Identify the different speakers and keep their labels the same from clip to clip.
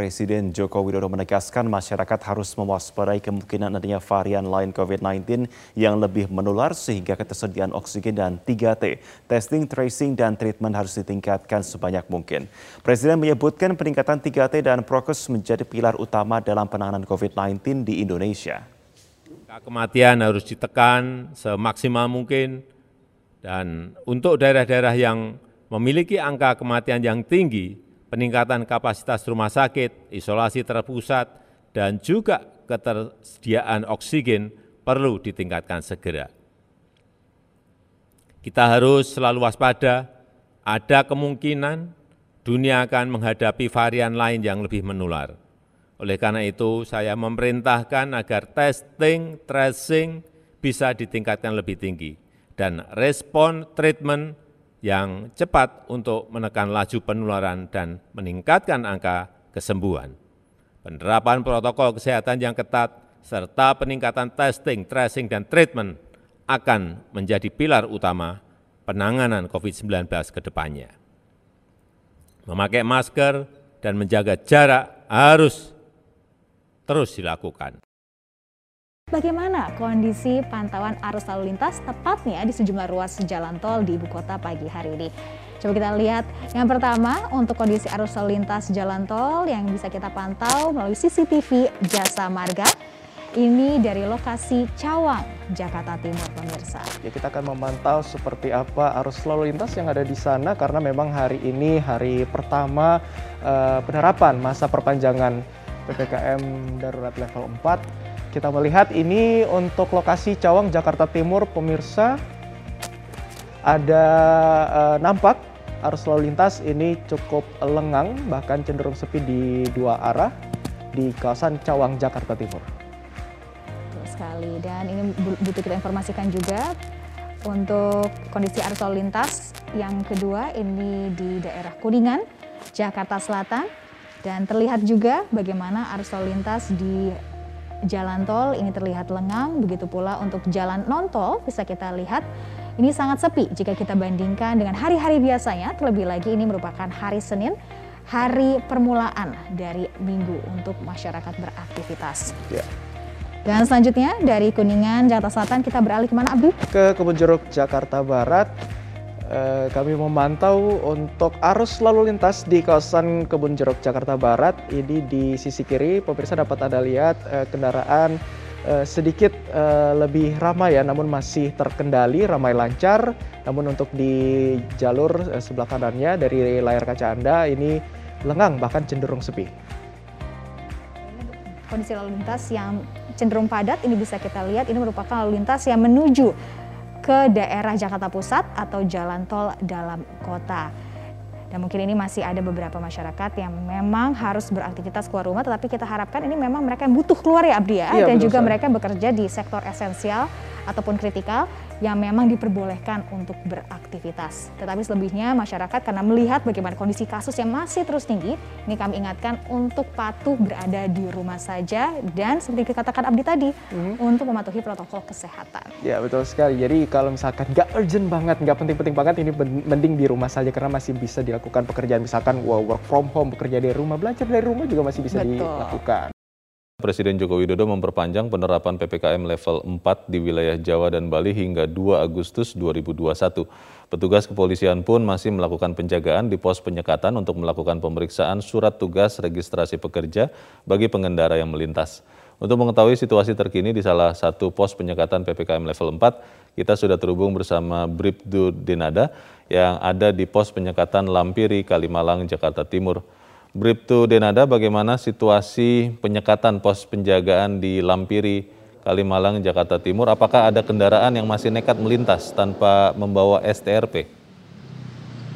Speaker 1: Presiden Joko Widodo menegaskan masyarakat harus mewaspadai kemungkinan adanya varian lain COVID-19 yang lebih menular sehingga ketersediaan oksigen dan 3T, testing, tracing, dan treatment harus ditingkatkan sebanyak mungkin. Presiden menyebutkan peningkatan 3T dan prokes menjadi pilar utama dalam penanganan COVID-19 di Indonesia.
Speaker 2: Kematian harus ditekan semaksimal mungkin dan untuk daerah-daerah yang memiliki angka kematian yang tinggi, peningkatan kapasitas rumah sakit, isolasi terpusat, dan juga ketersediaan oksigen perlu ditingkatkan segera. Kita harus selalu waspada, ada kemungkinan dunia akan menghadapi varian lain yang lebih menular. Oleh karena itu, saya memerintahkan agar testing, tracing bisa ditingkatkan lebih tinggi, dan respon treatment yang cepat untuk menekan laju penularan dan meningkatkan angka kesembuhan. Penerapan protokol kesehatan yang ketat serta peningkatan testing, tracing, dan treatment akan menjadi pilar utama penanganan COVID-19 ke depannya. Memakai masker dan menjaga jarak harus terus dilakukan.
Speaker 3: Bagaimana kondisi pantauan arus lalu lintas tepatnya di sejumlah ruas jalan tol di ibu kota pagi hari ini? Coba kita lihat yang pertama untuk kondisi arus lalu lintas jalan tol yang bisa kita pantau melalui CCTV Jasa Marga. Ini dari lokasi Cawang, Jakarta Timur, pemirsa.
Speaker 4: Ya, kita akan memantau seperti apa arus lalu lintas yang ada di sana karena memang hari ini hari pertama uh, penerapan masa perpanjangan PPKM darurat level 4 kita melihat ini untuk lokasi Cawang, Jakarta Timur, pemirsa. Ada uh, nampak arus lalu lintas ini cukup lengang, bahkan cenderung sepi di dua arah di kawasan Cawang, Jakarta Timur.
Speaker 3: Betul sekali, dan ini butuh kita informasikan juga untuk kondisi arus lalu lintas. Yang kedua ini di daerah Kuningan, Jakarta Selatan, dan terlihat juga bagaimana arus lalu lintas di jalan tol ini terlihat lengang, begitu pula untuk jalan non tol bisa kita lihat ini sangat sepi jika kita bandingkan dengan hari-hari biasanya, terlebih lagi ini merupakan hari Senin, hari permulaan dari minggu untuk masyarakat beraktivitas. Ya. Dan selanjutnya dari Kuningan, Jakarta Selatan kita beralih ke mana Abdi?
Speaker 4: Ke Kebun Jeruk, Jakarta Barat. Eh, kami memantau untuk arus lalu lintas di kawasan Kebun Jeruk Jakarta Barat. Ini di sisi kiri, pemirsa dapat Anda lihat uh, kendaraan uh, sedikit lebih ramai ya, namun masih terkendali, ramai lancar. Namun untuk di jalur sebelah kanannya dari layar kaca Anda ini lengang bahkan cenderung sepi.
Speaker 3: Kondisi lalu lintas yang cenderung padat ini bisa kita lihat ini merupakan lalu lintas yang menuju ke daerah Jakarta Pusat atau jalan tol dalam kota. Dan mungkin ini masih ada beberapa masyarakat yang memang harus beraktivitas keluar rumah, tetapi kita harapkan ini memang mereka yang butuh keluar ya Abdi ya, iya, dan juga mereka bekerja di sektor esensial ataupun kritikal yang memang diperbolehkan untuk beraktivitas. Tetapi selebihnya masyarakat karena melihat bagaimana kondisi kasus yang masih terus tinggi, ini kami ingatkan untuk patuh berada di rumah saja dan seperti dikatakan Abdi tadi, mm-hmm. untuk mematuhi protokol kesehatan.
Speaker 4: Ya betul sekali, jadi kalau misalkan nggak urgent banget, nggak penting-penting banget, ini mending di rumah saja karena masih bisa dilakukan pekerjaan misalkan work from home, bekerja dari rumah, belajar dari rumah juga masih bisa betul. dilakukan.
Speaker 1: Presiden Joko Widodo memperpanjang penerapan PPKM level 4 di wilayah Jawa dan Bali hingga 2 Agustus 2021. Petugas kepolisian pun masih melakukan penjagaan di pos penyekatan untuk melakukan pemeriksaan surat tugas registrasi pekerja bagi pengendara yang melintas. Untuk mengetahui situasi terkini di salah satu pos penyekatan PPKM level 4, kita sudah terhubung bersama Bribdu Denada yang ada di pos penyekatan Lampiri, Kalimalang, Jakarta Timur. Bribtu Denada, bagaimana situasi penyekatan pos penjagaan di Lampiri, Kalimalang, Jakarta Timur? Apakah ada kendaraan yang masih nekat melintas tanpa membawa STRP?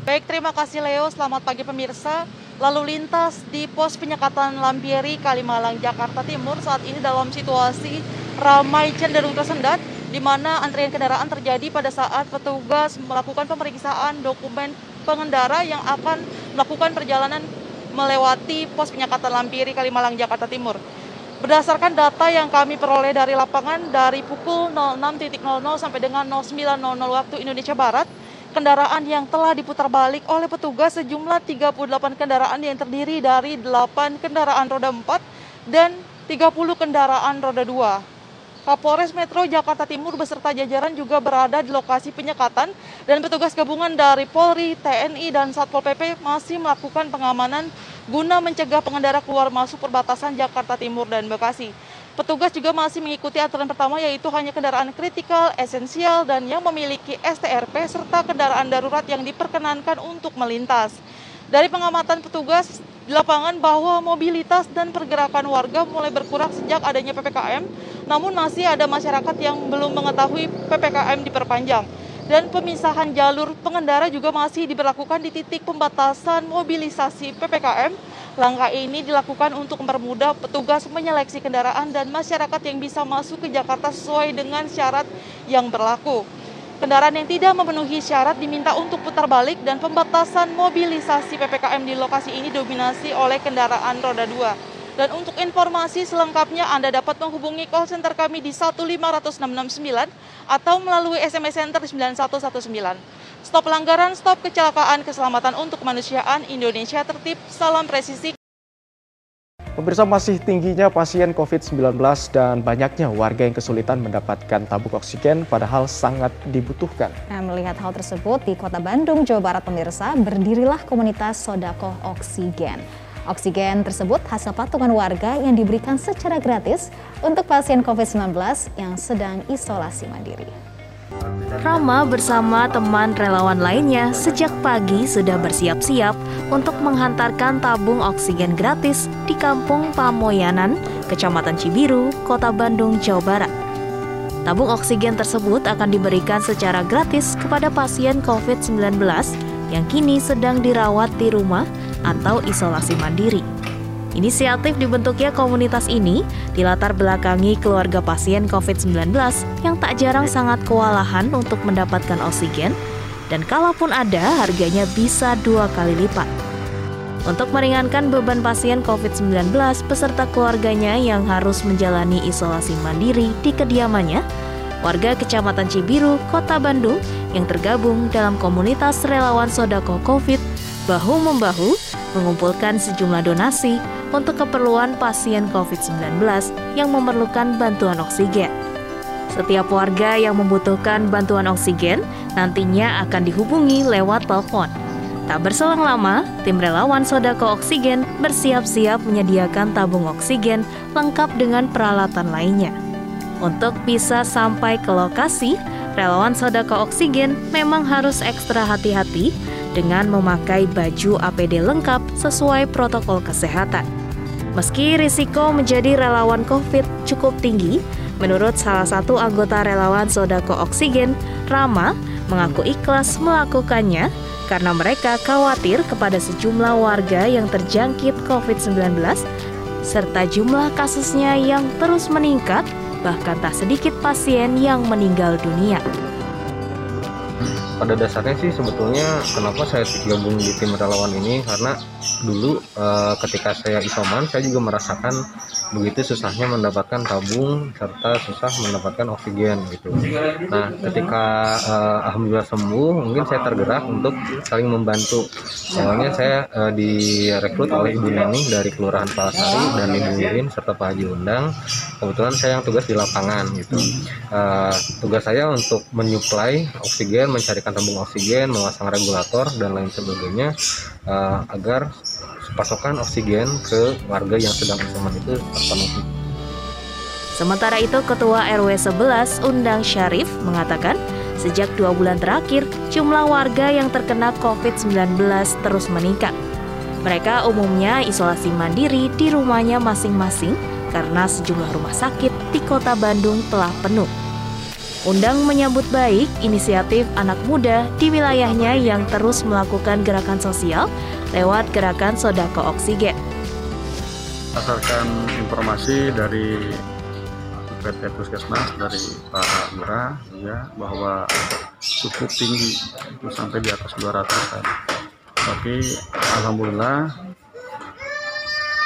Speaker 5: Baik, terima kasih Leo. Selamat pagi pemirsa. Lalu lintas di pos penyekatan Lampiri, Kalimalang, Jakarta Timur saat ini dalam situasi ramai cenderung tersendat di mana antrian kendaraan terjadi pada saat petugas melakukan pemeriksaan dokumen pengendara yang akan melakukan perjalanan melewati pos penyekatan Lampiri, Kalimalang, Jakarta Timur. Berdasarkan data yang kami peroleh dari lapangan dari pukul 06.00 sampai dengan 09.00 waktu Indonesia Barat, kendaraan yang telah diputar balik oleh petugas sejumlah 38 kendaraan yang terdiri dari 8 kendaraan roda 4 dan 30 kendaraan roda 2. Kapolres Metro Jakarta Timur beserta jajaran juga berada di lokasi penyekatan dan petugas gabungan dari Polri, TNI, dan Satpol PP masih melakukan pengamanan guna mencegah pengendara keluar masuk perbatasan Jakarta Timur dan Bekasi. Petugas juga masih mengikuti aturan pertama yaitu hanya kendaraan kritikal, esensial, dan yang memiliki STRP serta kendaraan darurat yang diperkenankan untuk melintas. Dari pengamatan petugas di lapangan bahwa mobilitas dan pergerakan warga mulai berkurang sejak adanya PPKM, namun masih ada masyarakat yang belum mengetahui PPKM diperpanjang. Dan pemisahan jalur pengendara juga masih diberlakukan di titik pembatasan mobilisasi PPKM Langkah ini dilakukan untuk mempermudah petugas menyeleksi kendaraan dan masyarakat yang bisa masuk ke Jakarta sesuai dengan syarat yang berlaku. Kendaraan yang tidak memenuhi syarat diminta untuk putar balik dan pembatasan mobilisasi PPKM di lokasi ini dominasi oleh kendaraan roda 2. Dan untuk informasi selengkapnya Anda dapat menghubungi call center kami di 15669 atau melalui SMS Center 9119. Stop pelanggaran, stop kecelakaan, keselamatan untuk kemanusiaan, Indonesia tertib, salam presisi.
Speaker 4: Pemirsa masih tingginya pasien COVID-19 dan banyaknya warga yang kesulitan mendapatkan tabung oksigen padahal sangat dibutuhkan.
Speaker 3: Nah, melihat hal tersebut di kota Bandung, Jawa Barat pemirsa, berdirilah komunitas Sodako Oksigen. Oksigen tersebut hasil patungan warga yang diberikan secara gratis untuk pasien COVID-19 yang sedang isolasi mandiri.
Speaker 6: Rama bersama teman relawan lainnya sejak pagi sudah bersiap-siap untuk menghantarkan tabung oksigen gratis di Kampung Pamoyanan, Kecamatan Cibiru, Kota Bandung, Jawa Barat. Tabung oksigen tersebut akan diberikan secara gratis kepada pasien COVID-19 yang kini sedang dirawat di rumah atau isolasi mandiri. Inisiatif dibentuknya komunitas ini dilatar belakangi keluarga pasien COVID-19 yang tak jarang sangat kewalahan untuk mendapatkan oksigen dan kalaupun ada harganya bisa dua kali lipat. Untuk meringankan beban pasien COVID-19 beserta keluarganya yang harus menjalani isolasi mandiri di kediamannya, warga Kecamatan Cibiru, Kota Bandung yang tergabung dalam komunitas relawan Sodako COVID bahu-membahu mengumpulkan sejumlah donasi untuk keperluan pasien COVID-19 yang memerlukan bantuan oksigen. Setiap warga yang membutuhkan bantuan oksigen nantinya akan dihubungi lewat telepon. Tak berselang lama, tim relawan Sodako Oksigen bersiap-siap menyediakan tabung oksigen lengkap dengan peralatan lainnya. Untuk bisa sampai ke lokasi, relawan Sodako Oksigen memang harus ekstra hati-hati dengan memakai baju APD lengkap sesuai protokol kesehatan. Meski risiko menjadi relawan COVID cukup tinggi, menurut salah satu anggota relawan Sodako Oksigen, Rama, mengaku ikhlas melakukannya karena mereka khawatir kepada sejumlah warga yang terjangkit COVID-19 serta jumlah kasusnya yang terus meningkat, bahkan tak sedikit pasien yang meninggal dunia
Speaker 7: pada dasarnya sih sebetulnya kenapa saya gabung di tim relawan ini karena dulu e, ketika saya isoman saya juga merasakan begitu susahnya mendapatkan tabung serta susah mendapatkan oksigen gitu. Nah ketika e, alhamdulillah sembuh mungkin saya tergerak untuk saling membantu. Awalnya saya e, direkrut oleh Ibu Neni dari Kelurahan Palasari dan Ibu Wirin serta Pak Haji Undang. Kebetulan saya yang tugas di lapangan gitu. E, tugas saya untuk menyuplai oksigen mencari menyediakan tabung oksigen, memasang regulator dan lain sebagainya uh, agar pasokan oksigen ke warga yang sedang isoman itu terpenuhi.
Speaker 6: Sementara itu, Ketua RW 11 Undang Syarif mengatakan, sejak dua bulan terakhir, jumlah warga yang terkena COVID-19 terus meningkat. Mereka umumnya isolasi mandiri di rumahnya masing-masing karena sejumlah rumah sakit di kota Bandung telah penuh. Undang menyambut baik inisiatif anak muda di wilayahnya yang terus melakukan gerakan sosial lewat gerakan Sodako Oksigen.
Speaker 8: Berdasarkan informasi dari PT Puskesmas dari Pak Mira ya bahwa cukup tinggi itu sampai di atas 200 kan. Tapi alhamdulillah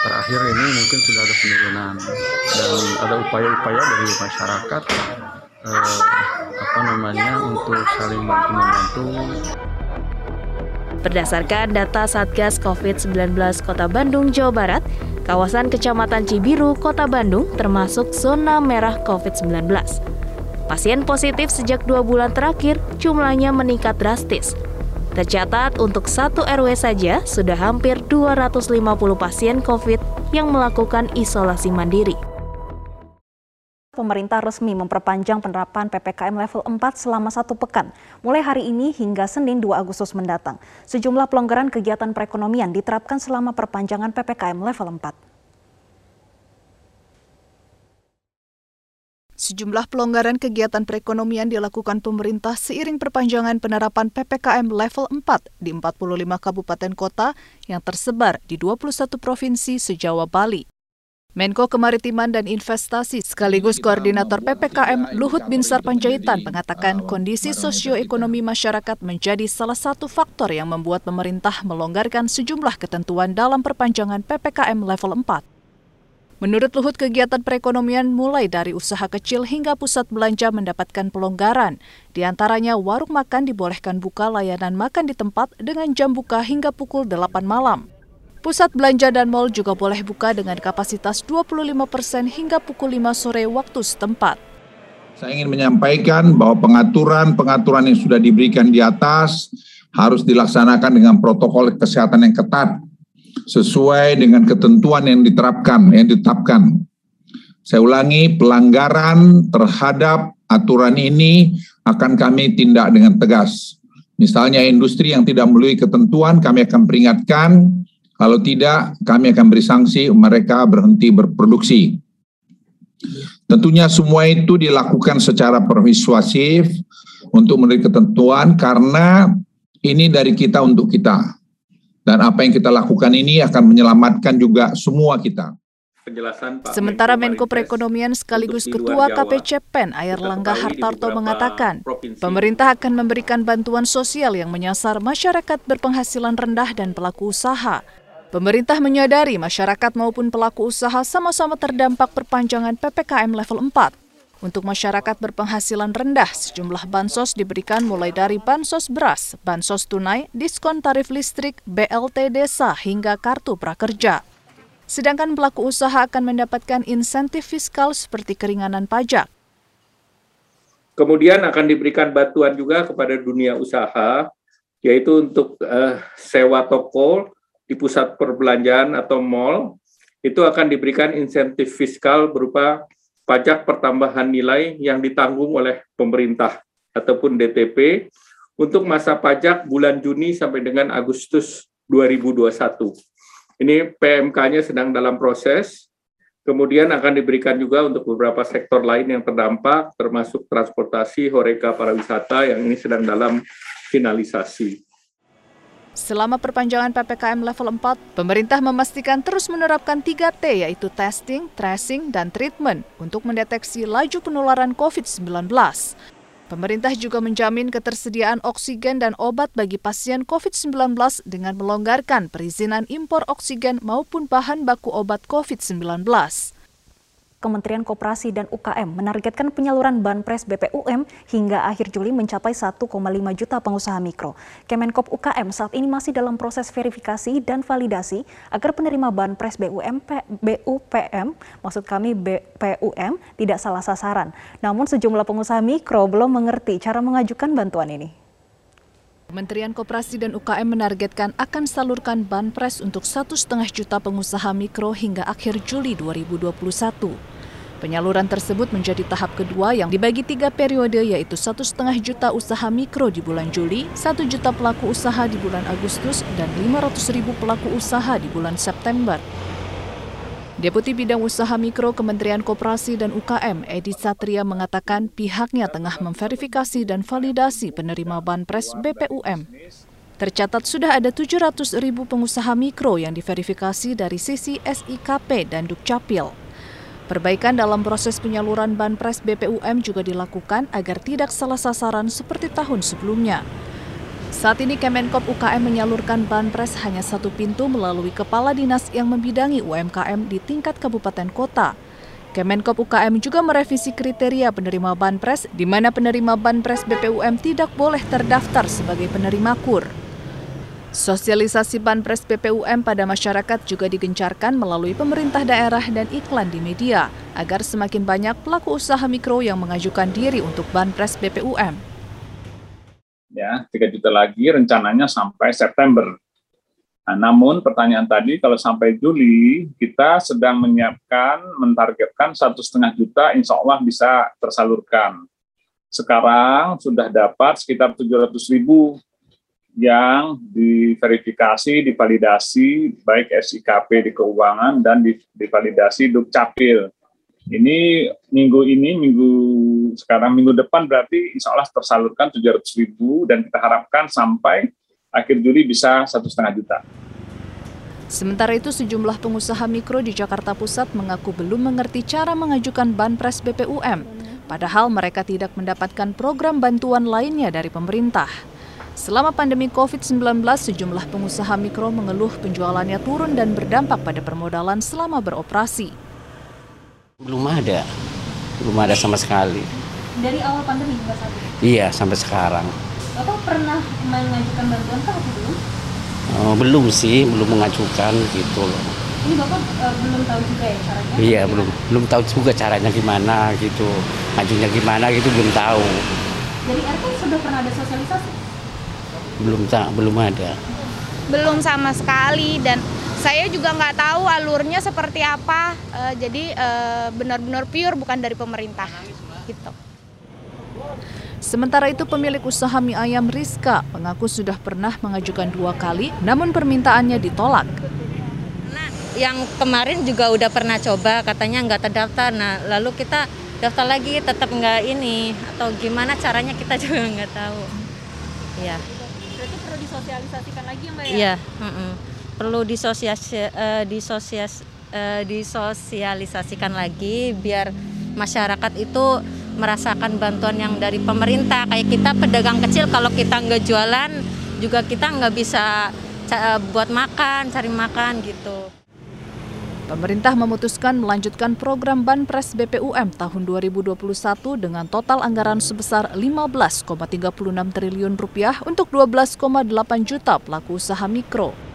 Speaker 8: terakhir ini mungkin sudah ada penurunan dan ada upaya-upaya dari masyarakat eh, apa namanya untuk saling bantu-membantu.
Speaker 6: Berdasarkan data Satgas COVID-19 Kota Bandung, Jawa Barat, kawasan Kecamatan Cibiru, Kota Bandung termasuk zona merah COVID-19. Pasien positif sejak dua bulan terakhir jumlahnya meningkat drastis. Tercatat untuk satu RW saja sudah hampir 250 pasien COVID yang melakukan isolasi mandiri
Speaker 9: pemerintah resmi memperpanjang penerapan PPKM level 4 selama satu pekan, mulai hari ini hingga Senin 2 Agustus mendatang. Sejumlah pelonggaran kegiatan perekonomian diterapkan selama perpanjangan PPKM level 4.
Speaker 10: Sejumlah pelonggaran kegiatan perekonomian dilakukan pemerintah seiring perpanjangan penerapan PPKM level 4 di 45 kabupaten kota yang tersebar di 21 provinsi sejawa Bali. Menko Kemaritiman dan Investasi sekaligus Koordinator PPKM Luhut Binsar Panjaitan mengatakan kondisi sosioekonomi masyarakat menjadi salah satu faktor yang membuat pemerintah melonggarkan sejumlah ketentuan dalam perpanjangan PPKM level 4. Menurut Luhut, kegiatan perekonomian mulai dari usaha kecil hingga pusat belanja mendapatkan pelonggaran. Di antaranya warung makan dibolehkan buka layanan makan di tempat dengan jam buka hingga pukul 8 malam. Pusat belanja dan mal juga boleh buka dengan kapasitas 25 persen hingga pukul 5 sore waktu setempat.
Speaker 11: Saya ingin menyampaikan bahwa pengaturan-pengaturan yang sudah diberikan di atas harus dilaksanakan dengan protokol kesehatan yang ketat sesuai dengan ketentuan yang diterapkan, yang ditetapkan. Saya ulangi, pelanggaran terhadap aturan ini akan kami tindak dengan tegas. Misalnya industri yang tidak melalui ketentuan, kami akan peringatkan kalau tidak, kami akan beri sanksi mereka berhenti berproduksi. Tentunya semua itu dilakukan secara persuasif untuk memberi ketentuan karena ini dari kita untuk kita. Dan apa yang kita lakukan ini akan menyelamatkan juga semua kita.
Speaker 10: Sementara Menko Perekonomian sekaligus Ketua KPC PEN Air Langga Hartarto mengatakan, pemerintah akan memberikan bantuan sosial yang menyasar masyarakat berpenghasilan rendah dan pelaku usaha. Pemerintah menyadari masyarakat maupun pelaku usaha sama-sama terdampak perpanjangan PPKM level 4. Untuk masyarakat berpenghasilan rendah, sejumlah bansos diberikan mulai dari bansos beras, bansos tunai, diskon tarif listrik, BLT desa, hingga kartu prakerja. Sedangkan pelaku usaha akan mendapatkan insentif fiskal seperti keringanan pajak.
Speaker 12: Kemudian akan diberikan bantuan juga kepada dunia usaha, yaitu untuk uh, sewa toko, di pusat perbelanjaan atau mall itu akan diberikan insentif fiskal berupa pajak pertambahan nilai yang ditanggung oleh pemerintah ataupun DTP untuk masa pajak bulan Juni sampai dengan Agustus 2021. Ini PMK-nya sedang dalam proses. Kemudian akan diberikan juga untuk beberapa sektor lain yang terdampak, termasuk transportasi, horeca, pariwisata yang ini sedang dalam finalisasi.
Speaker 10: Selama perpanjangan PPKM level 4, pemerintah memastikan terus menerapkan 3T yaitu testing, tracing, dan treatment untuk mendeteksi laju penularan COVID-19. Pemerintah juga menjamin ketersediaan oksigen dan obat bagi pasien COVID-19 dengan melonggarkan perizinan impor oksigen maupun bahan baku obat COVID-19.
Speaker 9: Kementerian Koperasi dan UKM menargetkan penyaluran Banpres BPUM hingga akhir Juli mencapai 1,5 juta pengusaha mikro. Kemenkop UKM saat ini masih dalam proses verifikasi dan validasi agar penerima Banpres BUM, BUPM, maksud kami BPUM, tidak salah sasaran. Namun sejumlah pengusaha mikro belum mengerti cara mengajukan bantuan ini.
Speaker 10: Kementerian Koperasi dan UKM menargetkan akan salurkan banpres untuk satu setengah juta pengusaha mikro hingga akhir Juli 2021. Penyaluran tersebut menjadi tahap kedua yang dibagi tiga periode yaitu satu setengah juta usaha mikro di bulan Juli, satu juta pelaku usaha di bulan Agustus, dan 500 ribu pelaku usaha di bulan September. Deputi Bidang Usaha Mikro Kementerian Koperasi dan UKM Edi Satria mengatakan pihaknya tengah memverifikasi dan validasi penerima Banpres BPUM. Tercatat sudah ada 700 ribu pengusaha mikro yang diverifikasi dari sisi SIKP dan Dukcapil. Perbaikan dalam proses penyaluran Banpres BPUM juga dilakukan agar tidak salah sasaran seperti tahun sebelumnya. Saat ini Kemenkop UKM menyalurkan banpres hanya satu pintu melalui kepala dinas yang membidangi UMKM di tingkat kabupaten kota. Kemenkop UKM juga merevisi kriteria penerima Banpres di mana penerima Banpres BPUM tidak boleh terdaftar sebagai penerima KUR. Sosialisasi Banpres BPUM pada masyarakat juga digencarkan melalui pemerintah daerah dan iklan di media agar semakin banyak pelaku usaha mikro yang mengajukan diri untuk Banpres BPUM.
Speaker 13: Ya, 3 juta lagi rencananya sampai September. Nah, namun pertanyaan tadi kalau sampai Juli kita sedang menyiapkan mentargetkan satu setengah juta, insya Allah bisa tersalurkan. Sekarang sudah dapat sekitar 700 ribu yang diverifikasi, divalidasi baik SIKP di keuangan dan divalidasi Dukcapil. Ini minggu ini, minggu sekarang minggu depan berarti insya Allah tersalurkan 700 ribu dan kita harapkan sampai akhir Juli bisa satu setengah juta.
Speaker 10: Sementara itu, sejumlah pengusaha mikro di Jakarta Pusat mengaku belum mengerti cara mengajukan Banpres BPUM, padahal mereka tidak mendapatkan program bantuan lainnya dari pemerintah. Selama pandemi COVID-19, sejumlah pengusaha mikro mengeluh penjualannya turun dan berdampak pada permodalan selama beroperasi.
Speaker 14: Belum ada, belum ada sama sekali.
Speaker 9: Dari awal pandemi hingga saat ini?
Speaker 14: Iya, sampai sekarang.
Speaker 9: Bapak pernah mengajukan bantuan kah atau belum?
Speaker 14: Oh, belum sih, belum mengajukan gitu loh.
Speaker 9: Ini Bapak uh, belum tahu juga ya caranya?
Speaker 14: Iya, belum belum tahu juga caranya gimana gitu. Majunya gimana gitu belum tahu.
Speaker 9: Dari RT sudah pernah ada sosialisasi?
Speaker 14: Belum tak, belum ada.
Speaker 15: Belum sama sekali dan saya juga nggak tahu alurnya seperti apa. Uh, jadi uh, benar-benar pure bukan dari pemerintah gitu.
Speaker 10: Sementara itu pemilik usaha mie ayam Rizka mengaku sudah pernah mengajukan dua kali namun permintaannya ditolak.
Speaker 16: Nah, yang kemarin juga udah pernah coba katanya nggak terdaftar. Nah lalu kita daftar lagi tetap nggak ini atau gimana caranya kita juga nggak tahu. Iya.
Speaker 9: Berarti perlu disosialisasikan lagi ya Mbak ya?
Speaker 16: Iya. Mm -mm. Perlu disosias, uh, disosias, uh, disosialisasikan lagi biar masyarakat itu merasakan bantuan yang dari pemerintah kayak kita pedagang kecil kalau kita nggak jualan juga kita nggak bisa buat makan cari makan gitu.
Speaker 10: Pemerintah memutuskan melanjutkan program Banpres BPUM tahun 2021 dengan total anggaran sebesar 15,36 triliun rupiah untuk 12,8 juta pelaku usaha mikro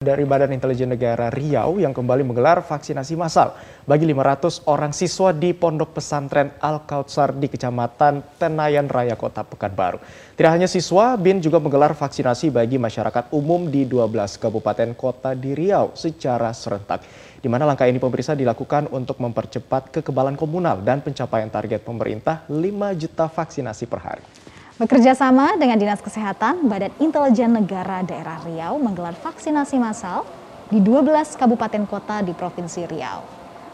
Speaker 4: dari Badan Intelijen Negara Riau yang kembali menggelar vaksinasi massal bagi 500 orang siswa di Pondok Pesantren Al-Kautsar di Kecamatan Tenayan Raya Kota Pekanbaru. Tidak hanya siswa, BIN juga menggelar vaksinasi bagi masyarakat umum di 12 kabupaten kota di Riau secara serentak. Di mana langkah ini pemerintah dilakukan untuk mempercepat kekebalan komunal dan pencapaian target pemerintah 5 juta vaksinasi per hari.
Speaker 3: Bekerja sama dengan Dinas Kesehatan, Badan Intelijen Negara Daerah Riau menggelar vaksinasi massal di 12 kabupaten kota di Provinsi Riau.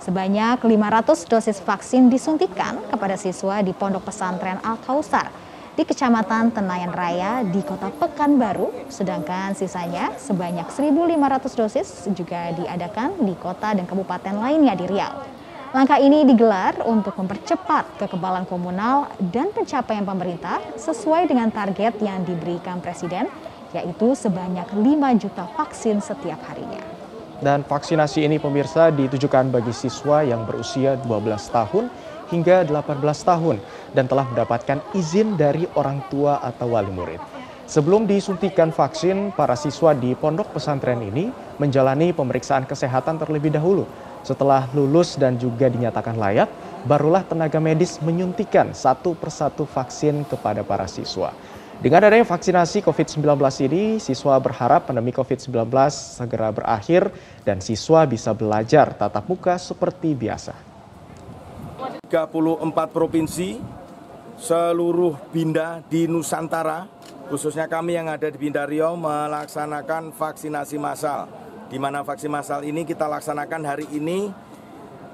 Speaker 3: Sebanyak 500 dosis vaksin disuntikan kepada siswa di Pondok Pesantren Al-Kausar di Kecamatan Tenayan Raya di Kota Pekanbaru, sedangkan sisanya sebanyak 1.500 dosis juga diadakan di kota dan kabupaten lainnya di Riau. Langkah ini digelar untuk mempercepat kekebalan komunal dan pencapaian pemerintah sesuai dengan target yang diberikan Presiden, yaitu sebanyak 5 juta vaksin setiap harinya.
Speaker 4: Dan vaksinasi ini pemirsa ditujukan bagi siswa yang berusia 12 tahun hingga 18 tahun dan telah mendapatkan izin dari orang tua atau wali murid. Sebelum disuntikan vaksin, para siswa di pondok pesantren ini menjalani pemeriksaan kesehatan terlebih dahulu setelah lulus dan juga dinyatakan layak, barulah tenaga medis menyuntikan satu persatu vaksin kepada para siswa. Dengan adanya vaksinasi COVID-19 ini, siswa berharap pandemi COVID-19 segera berakhir dan siswa bisa belajar tatap muka seperti biasa.
Speaker 17: 34 provinsi, seluruh Binda di Nusantara, khususnya kami yang ada di Binda Riau melaksanakan vaksinasi massal di mana vaksin massal ini kita laksanakan hari ini.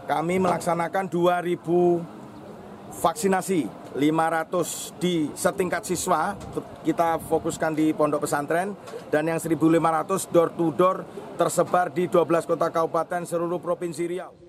Speaker 17: Kami melaksanakan 2000 vaksinasi, 500 di setingkat siswa, kita fokuskan di pondok pesantren, dan yang 1.500 door to door tersebar di 12 kota kabupaten seluruh Provinsi Riau.